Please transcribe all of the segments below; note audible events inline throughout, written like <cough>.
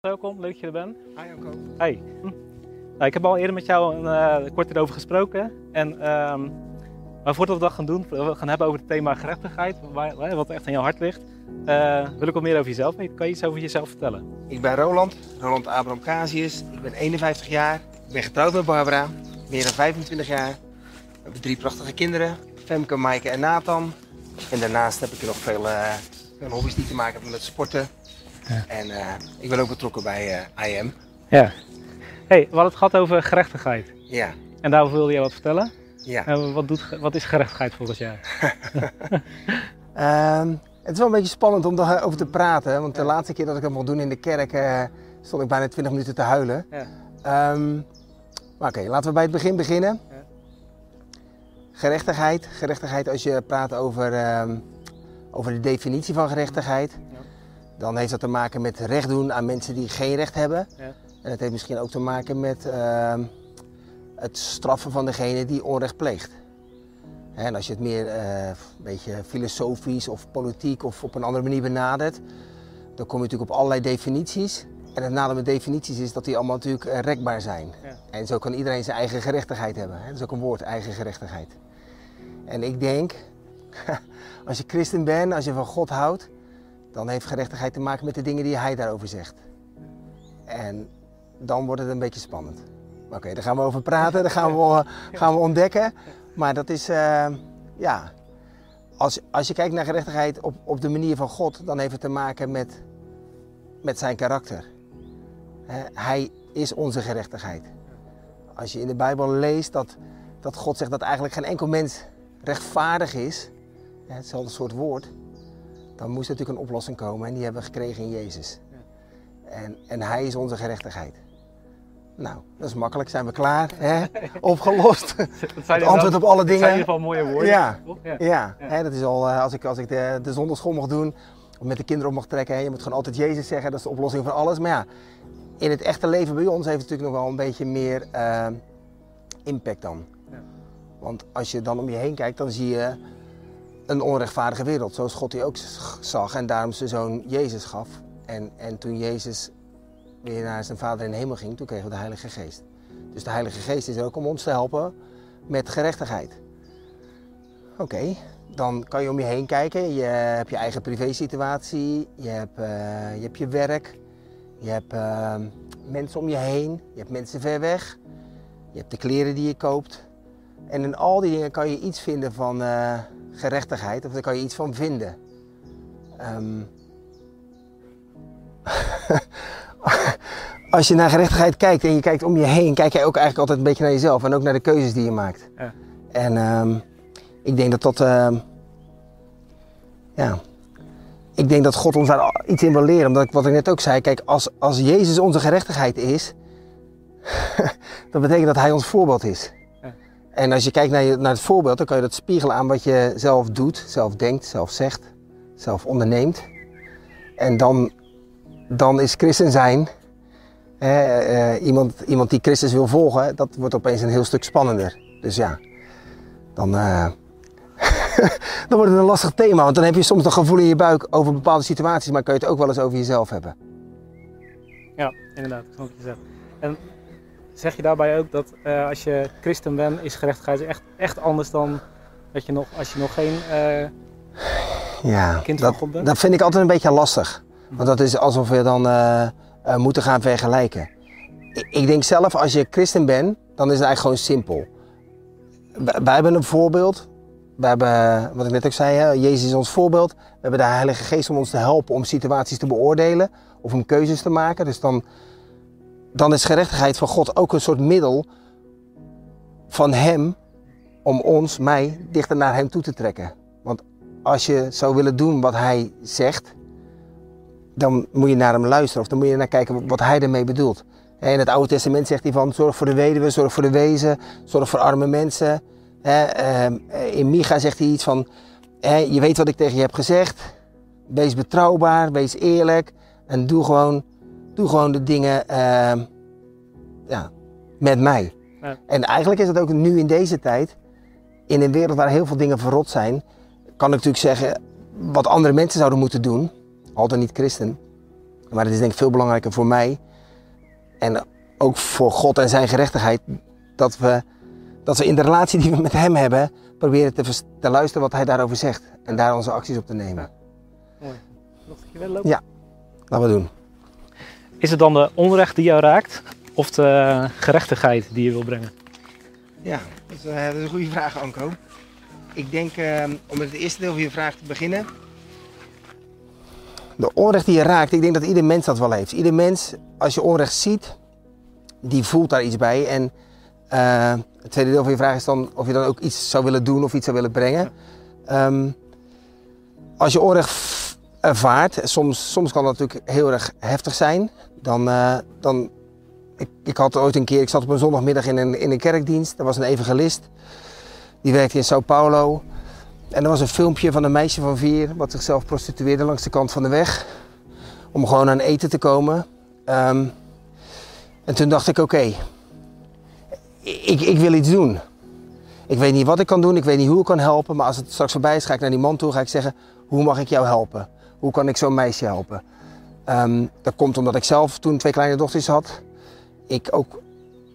Welkom, leuk dat je er bent. Hi Anko. Hey. Nou, ik heb al eerder met jou een, uh, kort erover gesproken. En, ehm, maar voordat we dat gaan doen, we gaan hebben over het thema gerechtigheid, waar, wat echt aan jouw hart ligt, uh, wil ik wat meer over jezelf weten. Kan je iets over jezelf vertellen? Ik ben Roland, Roland Abraham Casius. Ik ben 51 jaar. Ik ben getrouwd met Barbara, meer dan 25 jaar. We hebben drie prachtige kinderen, Femke, Maaike en Nathan. En daarnaast heb ik nog veel, uh, veel hobby's die te maken hebben met sporten. Ja. En uh, ik ben ook betrokken bij uh, IM. Ja. hey, we hadden het gehad over gerechtigheid. Ja. En daarover wilde jij wat vertellen? Ja. Uh, wat, doet, wat is gerechtigheid volgens jou? um, <laughs> het is wel een beetje spannend om daarover te praten. Want de laatste keer dat ik dat mocht doen in de kerk, stond ik bijna 20 minuten te huilen. Ja. Um, maar oké, okay, laten we bij het begin beginnen. Ja. Gerechtigheid. Gerechtigheid als je praat over, um, over de definitie van gerechtigheid. Dan heeft dat te maken met recht doen aan mensen die geen recht hebben. Ja. En het heeft misschien ook te maken met uh, het straffen van degene die onrecht pleegt. En als je het meer uh, een beetje filosofisch of politiek of op een andere manier benadert, dan kom je natuurlijk op allerlei definities. En het nadeel met definities is dat die allemaal natuurlijk uh, rekbaar zijn. Ja. En zo kan iedereen zijn eigen gerechtigheid hebben. Dat is ook een woord, eigen gerechtigheid. En ik denk, <laughs> als je christen bent, als je van God houdt, dan heeft gerechtigheid te maken met de dingen die hij daarover zegt. En dan wordt het een beetje spannend. Oké, daar gaan we over praten, daar gaan we, gaan we ontdekken. Maar dat is, uh, ja, als, als je kijkt naar gerechtigheid op, op de manier van God, dan heeft het te maken met, met zijn karakter. Hij is onze gerechtigheid. Als je in de Bijbel leest dat, dat God zegt dat eigenlijk geen enkel mens rechtvaardig is, hetzelfde soort woord, dan moest er natuurlijk een oplossing komen en die hebben we gekregen in Jezus. En, en Hij is onze gerechtigheid. Nou, dat is makkelijk, zijn we klaar, hè? <laughs> opgelost. Het antwoord op alle dingen. Dat zijn in ieder geval mooie woorden. Ja, ja. ja. Hè, dat is al, eh, als ik, als ik de, de zondagschool mag doen, of met de kinderen op mag trekken, hè, je moet gewoon altijd Jezus zeggen, dat is de oplossing voor alles. Maar ja, in het echte leven bij ons heeft het natuurlijk nog wel een beetje meer uh, impact dan. Ja. Want als je dan om je heen kijkt, dan zie je een onrechtvaardige wereld, zoals God die ook zag en daarom zijn zoon Jezus gaf. En, en toen Jezus weer naar zijn vader in de hemel ging, toen kregen we de Heilige Geest. Dus de Heilige Geest is er ook om ons te helpen met gerechtigheid. Oké, dan kan je om je heen kijken. Je hebt je eigen privésituatie, je hebt, uh, je, hebt je werk, je hebt uh, mensen om je heen, je hebt mensen ver weg, je hebt de kleren die je koopt. En in al die dingen kan je iets vinden van, uh, gerechtigheid, of daar kan je iets van vinden. Um, <laughs> als je naar gerechtigheid kijkt en je kijkt om je heen, kijk jij ook eigenlijk altijd een beetje naar jezelf en ook naar de keuzes die je maakt. Ja. En um, ik denk dat dat, uh, ja, ik denk dat God ons daar iets in wil leren. Omdat ik, wat ik net ook zei, kijk, als, als Jezus onze gerechtigheid is, <laughs> dat betekent dat Hij ons voorbeeld is. En als je kijkt naar, je, naar het voorbeeld, dan kan je dat spiegelen aan wat je zelf doet, zelf denkt, zelf zegt, zelf onderneemt. En dan, dan is christen zijn, uh, iemand, iemand die Christus wil volgen, dat wordt opeens een heel stuk spannender. Dus ja, dan, uh, <laughs> dan wordt het een lastig thema. Want dan heb je soms een gevoel in je buik over bepaalde situaties, maar kan je het ook wel eens over jezelf hebben. Ja, inderdaad. Dat je zeggen. En zeg je daarbij ook dat uh, als je christen bent, is gerechtigheid echt, echt anders dan dat je nog, als je nog geen uh, ja, kind dat, van God bent? Dat vind ik altijd een beetje lastig. Want dat is alsof we dan uh, moeten gaan vergelijken. Ik, ik, denk zelf, als je christen bent, dan is het eigenlijk gewoon simpel. Wij hebben een voorbeeld. We hebben, wat ik net ook zei, hè, Jezus is ons voorbeeld. We hebben de Heilige Geest om ons te helpen om situaties te beoordelen of om keuzes te maken. Dus dan dan is gerechtigheid van God ook een soort middel van Hem om ons, mij, dichter naar Hem toe te trekken. Want als je zou willen doen wat Hij zegt, dan moet je naar Hem luisteren of dan moet je naar kijken wat Hij ermee bedoelt. In het Oude Testament zegt hij van zorg voor de weduwe, zorg voor de wezen, zorg voor arme mensen. Ehm, in Micha zegt hij iets van je weet wat ik tegen je heb gezegd. Wees betrouwbaar, wees eerlijk en doe gewoon doe gewoon de dingen uh, ja, met mij. Ja. En eigenlijk is het ook nu in deze tijd, in een wereld waar heel veel dingen verrot zijn, kan ik natuurlijk zeggen wat andere mensen zouden moeten doen, al dan niet christen. Maar het is denk ik veel belangrijker voor mij en ook voor God en zijn gerechtigheid dat we, dat we in de relatie die we met hem hebben proberen te, te luisteren wat hij daarover zegt en daar onze acties op te nemen. Ja. Mooi. Nog een keer lopen? Ja, laten we doen. Is het dan de onrecht die jou raakt of de gerechtigheid die je wil brengen? Ja, dat is, uh, dat is een goede vraag, Anko. Ik denk, uh, om met het eerste deel van je vraag te beginnen. De onrecht die je raakt, ik denk dat ieder mens dat wel heeft. Ieder mens, als je onrecht ziet, die voelt daar iets bij. En uh, het tweede deel van je vraag is dan of je dan ook iets zou willen doen of iets zou willen brengen. Um, als je onrecht ervaart, soms, soms kan dat natuurlijk heel erg heftig zijn. Dan, uh, dan ik, ik, had ooit een keer, ik zat op een zondagmiddag in een, in een kerkdienst. Er was een evangelist. Die werkte in Sao Paulo. En er was een filmpje van een meisje van vier wat zichzelf prostitueerde langs de kant van de weg. Om gewoon aan eten te komen. Um, en toen dacht ik, oké, ik, ik wil iets doen. Ik weet niet wat ik kan doen, ik weet niet hoe ik kan helpen. Maar als het straks voorbij is, ga ik naar die man toe ga ik zeggen, hoe mag ik jou helpen? Hoe kan ik zo'n meisje helpen? Um, dat komt omdat ik zelf toen twee kleine dochters had. Ik ook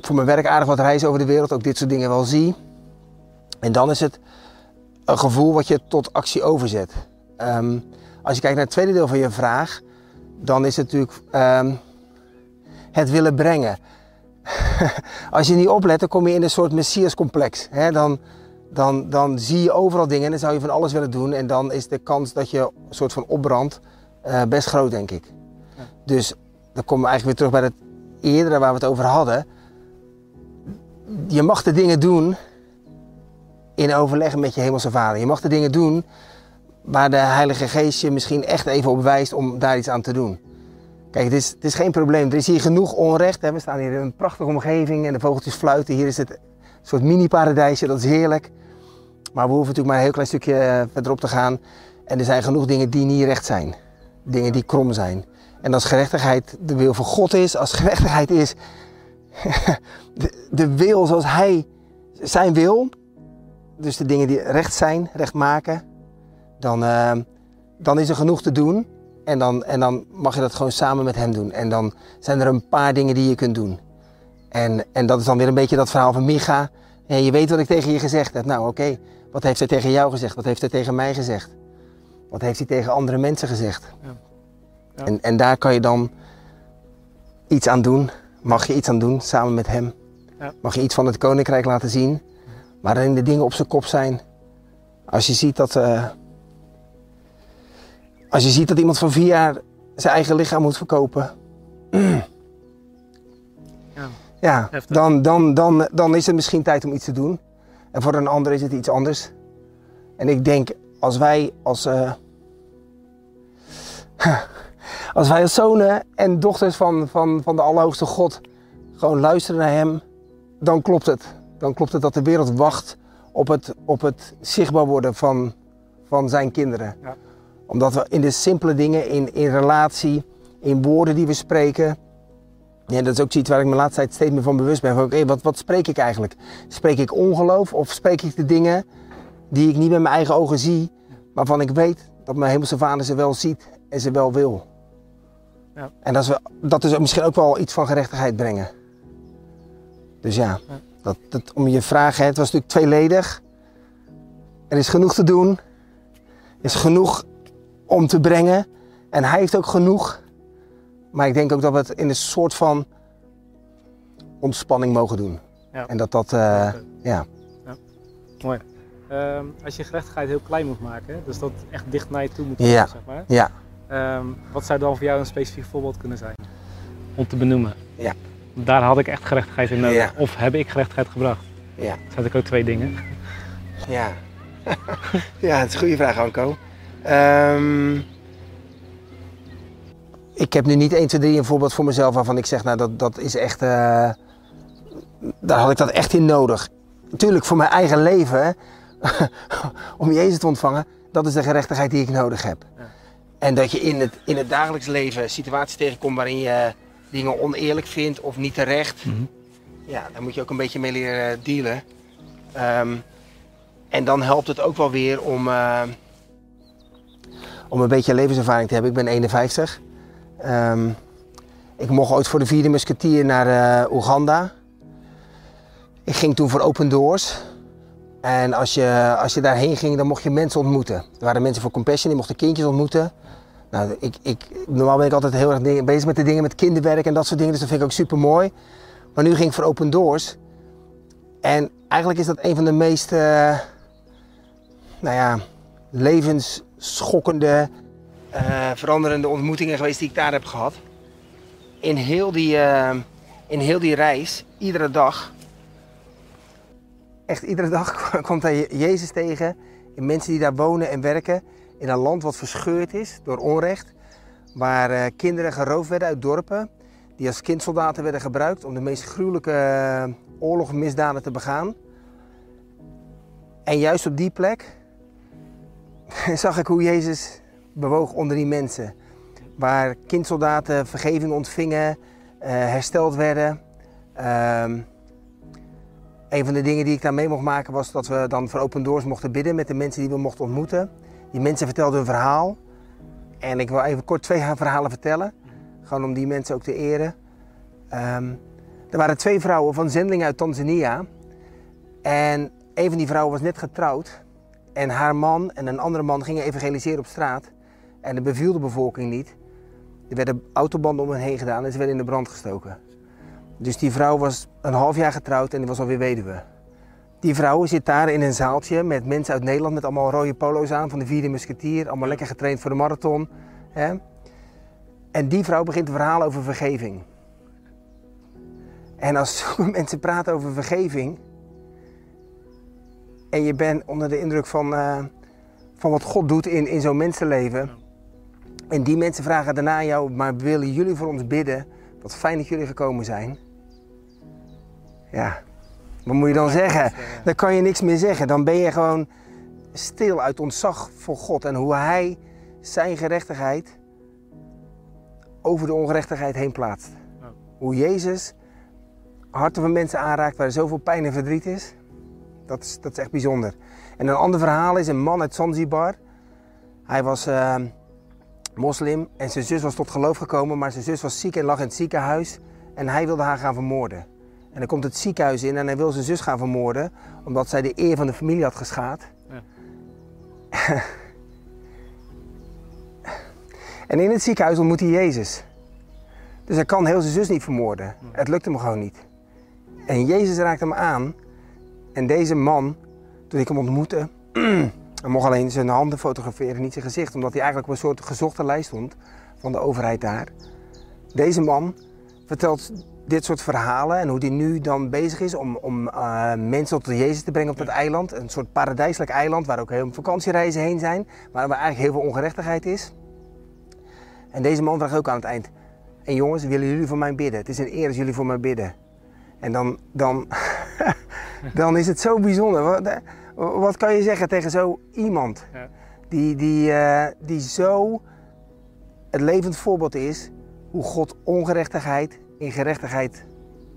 voor mijn werk aardig wat reis over de wereld, ook dit soort dingen wel zie. En dan is het een gevoel wat je tot actie overzet. Um, als je kijkt naar het tweede deel van je vraag, dan is het natuurlijk um, het willen brengen. <laughs> als je niet oplet, dan kom je in een soort messiascomplex. Hè? Dan, dan, dan zie je overal dingen en dan zou je van alles willen doen. En dan is de kans dat je een soort van opbrandt uh, best groot, denk ik. Ja. Dus dan komen we eigenlijk weer terug bij het eerdere waar we het over hadden. Je mag de dingen doen in overleg met je hemelse vader. Je mag de dingen doen waar de Heilige Geest je misschien echt even op wijst om daar iets aan te doen. Kijk, het is, het is geen probleem. Er is hier genoeg onrecht. Hè. We staan hier in een prachtige omgeving en de vogeltjes fluiten. Hier is het een soort mini-paradijsje, dat is heerlijk. Maar we hoeven natuurlijk maar een heel klein stukje eh, verderop te gaan. En er zijn genoeg dingen die niet recht zijn. Dingen die krom zijn. En als gerechtigheid de wil van God is, als gerechtigheid is <laughs> de, de wil zoals Hij zijn wil, dus de dingen die recht zijn, recht maken, dan, uh, dan is er genoeg te doen. En dan, en dan mag je dat gewoon samen met hem doen. En dan zijn er een paar dingen die je kunt doen. En, en dat is dan weer een beetje dat verhaal van Micha. Je weet wat ik tegen je gezegd heb. Nou oké. Wat heeft hij tegen jou gezegd? Wat heeft hij tegen mij gezegd? Wat heeft hij tegen andere mensen gezegd? Ja. Ja. En, en daar kan je dan iets aan doen. Mag je iets aan doen samen met hem. Ja. Mag je iets van het koninkrijk laten zien. Waarin de dingen op zijn kop zijn. Als je ziet dat... Uh, als je ziet dat iemand van vier jaar zijn eigen lichaam moet verkopen. Ja, ja dan, dan, dan, dan is het misschien tijd om iets te doen. En voor een ander is het iets anders. En ik denk, als wij als, uh, <laughs> als wij als zonen en dochters van, van, van de Allerhoogste God gewoon luisteren naar Hem, dan klopt het. Dan klopt het dat de wereld wacht op het, op het zichtbaar worden van, van zijn kinderen. Ja omdat we in de simpele dingen, in, in relatie, in woorden die we spreken. Ja, dat is ook iets waar ik me laatste tijd steeds meer van bewust ben. Van oké, wat, wat spreek ik eigenlijk? Spreek ik ongeloof of spreek ik de dingen die ik niet met mijn eigen ogen zie, waarvan ik weet dat mijn hemelse vader ze wel ziet en ze wel wil? Ja. En dat is, dat is misschien ook wel iets van gerechtigheid brengen. Dus ja, ja. Dat, dat, om je vragen, het was natuurlijk tweeledig. Er is genoeg te doen. Er is genoeg om te brengen. En hij heeft ook genoeg. Maar ik denk ook dat we het in een soort van ontspanning mogen doen. Ja. En dat dat, uh, ja. ja. Mooi. Um, als je gerechtigheid heel klein moet maken, dus dat echt dicht naar je toe moet komen, ja. zeg maar. Ja. Um, wat zou dan voor jou een specifiek voorbeeld kunnen zijn? Om te benoemen. Ja. Daar had ik echt gerechtigheid in nodig. Ja. Of heb ik gerechtigheid gebracht? Ja. Dat zijn ik ook twee dingen. Ja. <laughs> ja, het is een goede vraag, Anko. Um, ik heb nu niet 1, 2, 3 een voorbeeld voor mezelf waarvan ik zeg, nou dat, dat is echt, uh, daar had ik dat echt in nodig. Natuurlijk voor mijn eigen leven, <laughs> om Jezus te ontvangen, dat is de gerechtigheid die ik nodig heb. Ja. En dat je in het, in het dagelijks leven situaties tegenkomt waarin je dingen oneerlijk vindt of niet terecht. Mm -hmm. Ja, daar moet je ook een beetje mee leren dealen. Um, en dan helpt het ook wel weer om... Uh, om een beetje levenservaring te hebben. Ik ben 51. Ehm, ik mocht ooit voor de vierde musketier naar uh, Oeganda. Ik ging toen voor Open Doors. En als je, als je daarheen ging, dan mocht je mensen ontmoeten. Er waren mensen voor Compassion, die mochten kindjes ontmoeten. Nou, ik, ik, normaal ben ik altijd heel erg bezig met de dingen met kinderwerk en dat soort dingen, dus dat vind ik ook super mooi. Maar nu ging ik voor Open Doors. En eigenlijk is dat een van de meest, uh, nou ja, levensschokkende, uh, veranderende ontmoetingen geweest die ik daar heb gehad. In heel die, uh, in heel die reis, iedere dag, echt iedere <laughs> dag komt hij Jezus tegen. In mensen die daar wonen en werken. In een land wat verscheurd is door onrecht. Waar uh, kinderen geroofd werden uit dorpen. Die als kindsoldaten werden gebruikt om de meest gruwelijke oorlogsmisdaden te begaan. En juist op die plek <laughs> zag ik hoe Jezus bewoog onder die mensen. Waar kindsoldaten vergeving ontvingen, uh, hersteld werden. Ehm, een van de dingen die ik daar mee mocht maken was dat we dan voor Open Doors mochten bidden met de mensen die we mochten ontmoeten. Die mensen vertelden hun verhaal. En ik wil even kort twee <laughs> verhalen vertellen. Gewoon om die mensen ook te eren. Um, er waren twee vrouwen van zendeling uit Tanzania. En een van die vrouwen was net getrouwd. En haar man en een andere man gingen evangeliseren op straat. En dat beviel de bevolking niet. Er werden autobanden om hen heen gedaan en ze werden in de brand gestoken. Dus die vrouw was een half jaar getrouwd en die was alweer weduwe. Die vrouw zit daar in een zaaltje met mensen uit Nederland met allemaal rode polo's aan van de vierde musketier. Allemaal lekker getraind voor de marathon. Hè? En die vrouw begint te verhalen over vergeving. En als <laughs> mensen praten over vergeving en je bent onder de indruk van, uh, van wat God doet in, in zo'n mensenleven. En die mensen vragen daarna jou, maar willen jullie voor ons bidden? Wat fijn dat jullie gekomen zijn. Ja, wat moet je dan zeggen? Dan kan je niks meer zeggen. Dan ben je gewoon stil uit ontzag voor God en hoe Hij zijn gerechtigheid over de ongerechtigheid heen plaatst. Hoe Jezus harten van mensen aanraakt waar zoveel pijn en verdriet is. Dat is, dat is echt bijzonder. En een ander verhaal is een man uit Zanzibar. Hij was uh, moslim en zijn zus was tot geloof gekomen, maar zijn zus was ziek en lag in het ziekenhuis. En hij wilde haar gaan vermoorden. En dan komt het ziekenhuis in en hij wil zijn zus gaan vermoorden, omdat zij de eer van de familie had geschaad. Ja. <laughs> en in het ziekenhuis ontmoet hij Jezus. Dus hij kan heel zijn zus niet vermoorden. Het lukt hem gewoon niet. En Jezus raakt hem aan. En deze man, toen ik hem ontmoette, <clears throat> hij mocht alleen zijn handen fotograferen, niet zijn gezicht, omdat hij eigenlijk op een soort gezochte lijst stond van de overheid daar. Deze man vertelt dit soort verhalen en hoe hij nu dan bezig is om, om uh, mensen tot Jezus te brengen op dat eiland. Een soort paradijselijk eiland waar ook heel veel vakantiereizen heen zijn, maar waar eigenlijk heel veel ongerechtigheid is. En deze man vraagt ook aan het eind: En jongens, willen jullie voor mij bidden? Het is een eer als jullie voor mij bidden. En dan, dan, <laughs> dan is het zo bijzonder. Wat, eh, kan je zeggen tegen zo iemand ja. die, die, uh, die zo het levend voorbeeld is hoe God ongerechtigheid in gerechtigheid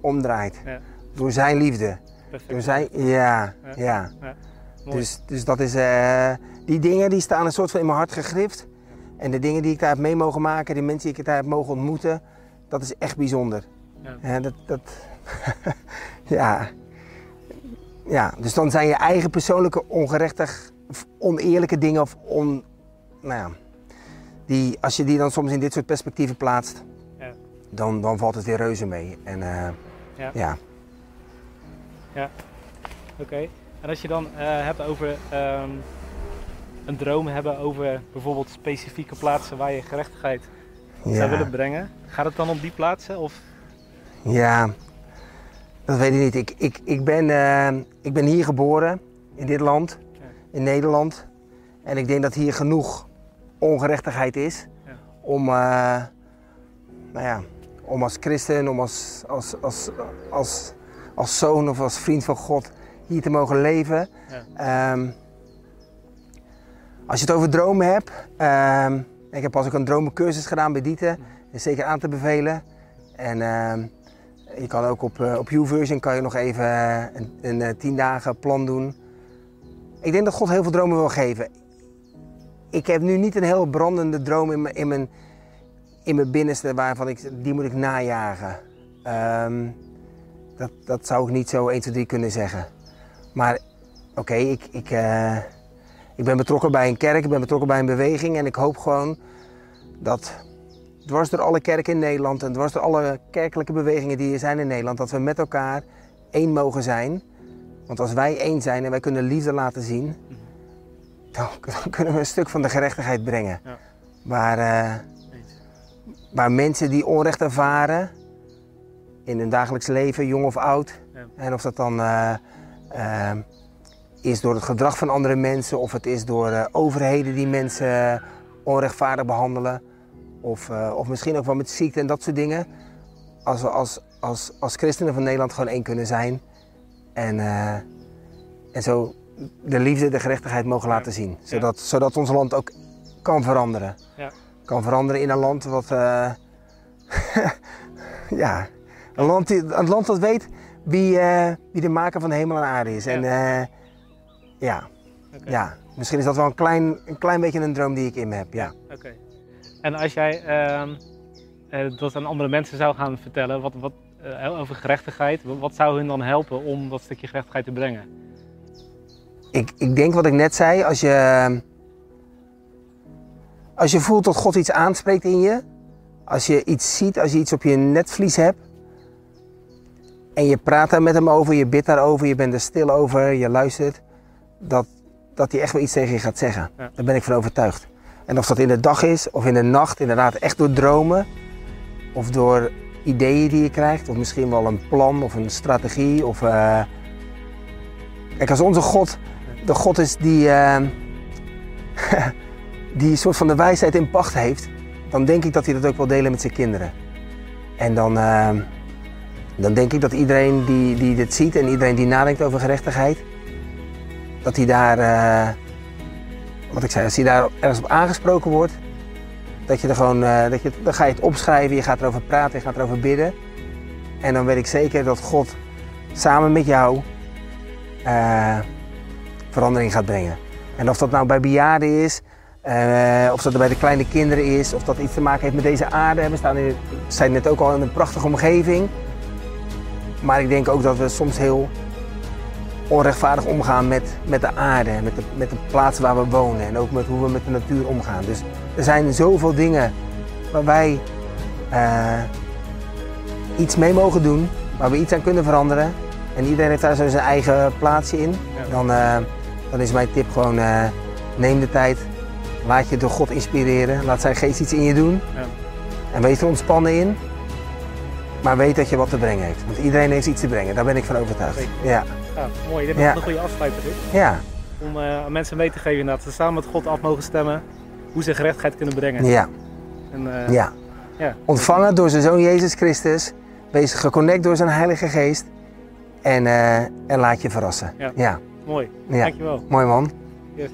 omdraait. Ja. Door zijn liefde. Perfect. Door zijn, ja, ja. Dus, dus dat is, uh, die dingen die staan een soort van in mijn hart gegrift. En de dingen die ik daar heb mee mogen maken, de mensen die ik daar heb mogen ontmoeten, dat is echt bijzonder. Ja. dat, dat <laughs> ja. Ja, dus dan zijn je eigen persoonlijke ongerechtig, of oneerlijke dingen of on, nou ja, die, als je die dan soms in dit soort perspectieven plaatst, ja. dan, dan valt het weer reuze mee. En, uh, ja. ja. Ja, oké. En als je dan uh, hebt over um, een droom hebben over bijvoorbeeld specifieke plaatsen waar je gerechtigheid zou willen brengen, gaat het dan om die plaatsen? Of? Ja, dat weet ik niet. Ik, ik, ik, ben, uh, ik ben hier geboren, in dit land, in Nederland. En ik denk dat hier genoeg ongerechtigheid is ja. om, uh, nou ja, om als christen, om als, als, als, als, als zoon of als vriend van God hier te mogen leven. Ja. Um, als je het over dromen hebt, um, ik heb pas ook een dromencursus gedaan bij Dieten, is zeker aan te bevelen. En uh, je kan ook op, uh, op YouVersion kan je nog even uh, een, een uh, tien dagen plan doen. Ik denk dat God heel veel dromen wil geven. Ik heb nu niet een heel brandende droom in, in, mijn, in mijn binnenste waarvan ik, die moet ik najagen. Ehm, dat, dat zou ik niet zo 1, 2, 3 kunnen zeggen. Maar oké, ik, ik, ik ben betrokken bij een kerk, ik ben betrokken bij een beweging en ik hoop gewoon dat dwars door alle kerken in Nederland en dwars door alle kerkelijke bewegingen die er zijn in Nederland, dat we met elkaar één mogen zijn. Want als wij één zijn en wij kunnen liefde laten zien, dan, <laughs> dan kunnen we een stuk van de gerechtigheid brengen. Ja. Waar, uh, waar mensen die onrecht ervaren in hun dagelijks leven, jong of oud, ja. en of dat dan uh, uh, is door het gedrag van andere mensen of het is door overheden die mensen onrechtvaardig behandelen, of, of misschien ook wel met ziekte en dat soort dingen. Als we als, als, als christenen van Nederland gewoon één kunnen zijn en, en zo de liefde, de gerechtigheid mogen laten zien. Zodat, zodat ons land ook kan veranderen. Ja. Kan veranderen in een land wat. Uh, <laughs> ja, een land, die, een land dat weet wie, uh, wie de maker van de hemel en aarde is. Ja. En uh, ja. Okay. ja, misschien is dat wel een klein, een klein beetje een droom die ik in me heb. Ja. Oké. En als jij uh, dat aan andere mensen zou gaan vertellen wat, wat, over gerechtigheid, wat zou hun dan helpen om dat stukje gerechtigheid te brengen? Ik, ik denk wat ik net zei, als je, als je voelt dat God iets aanspreekt in je, als je iets ziet, als je iets op je netvlies hebt en je praat daar met hem over, je bidt daarover, je bent er stil over, je luistert, dat, dat hij echt wel iets tegen je gaat zeggen. Daar ben ik van overtuigd. En of dat in de dag is of in de nacht, inderdaad echt door dromen of door ideeën die je krijgt, of misschien wel een plan of een strategie. Of, uh... Kijk, als onze God de God is die, uh, <laughs> die een soort van de wijsheid in pacht heeft, dan denk ik dat hij dat ook wil delen met zijn kinderen. En dan, uh, dan denk ik dat iedereen die, die dit ziet en iedereen die nadenkt over gerechtigheid, dat hij daar, wat ik zei, als hij daar ergens op aangesproken wordt, dat je er gewoon, dat je, dan ga je het opschrijven, je gaat erover praten, je gaat erover bidden. En dan weet ik zeker dat God samen met jou verandering gaat brengen. En of dat nou bij bejaarden is, uh, of dat bij de kleine kinderen is, of dat iets te maken heeft met deze aarde. We staan in, zijn net ook al in een prachtige omgeving. Maar ik denk ook dat we soms heel onrechtvaardig omgaan met, met de aarde, met de, met de plaats waar we wonen en ook met hoe we met de natuur omgaan. Dus er zijn zoveel dingen waar wij uh, iets mee mogen doen, waar we iets aan kunnen veranderen. En iedereen heeft daar zo zijn eigen plaatsje in. Dan, uh, dan is mijn tip gewoon, uh, neem de tijd, laat je door God inspireren, laat zijn geest iets in je doen. Ja. En wees er ontspannen in, maar weet dat je wat te brengen heeft. Want iedereen heeft iets te brengen, daar ben ik van overtuigd. Ja. Ja. mooi, dit is ja. een goede afsluiter dit. Ja. Om uh, aan mensen mee te geven inderdaad, ze samen met God af mogen stemmen hoe ze gerechtigheid kunnen brengen. Ja. En, uh, ja. ja. Ontvangen door zijn zoon Jezus Christus, wees geconnect door zijn heilige geest en, uh, en laat je verrassen. ja. Mooi. Ja. Dankjewel. Mooi man. Yes.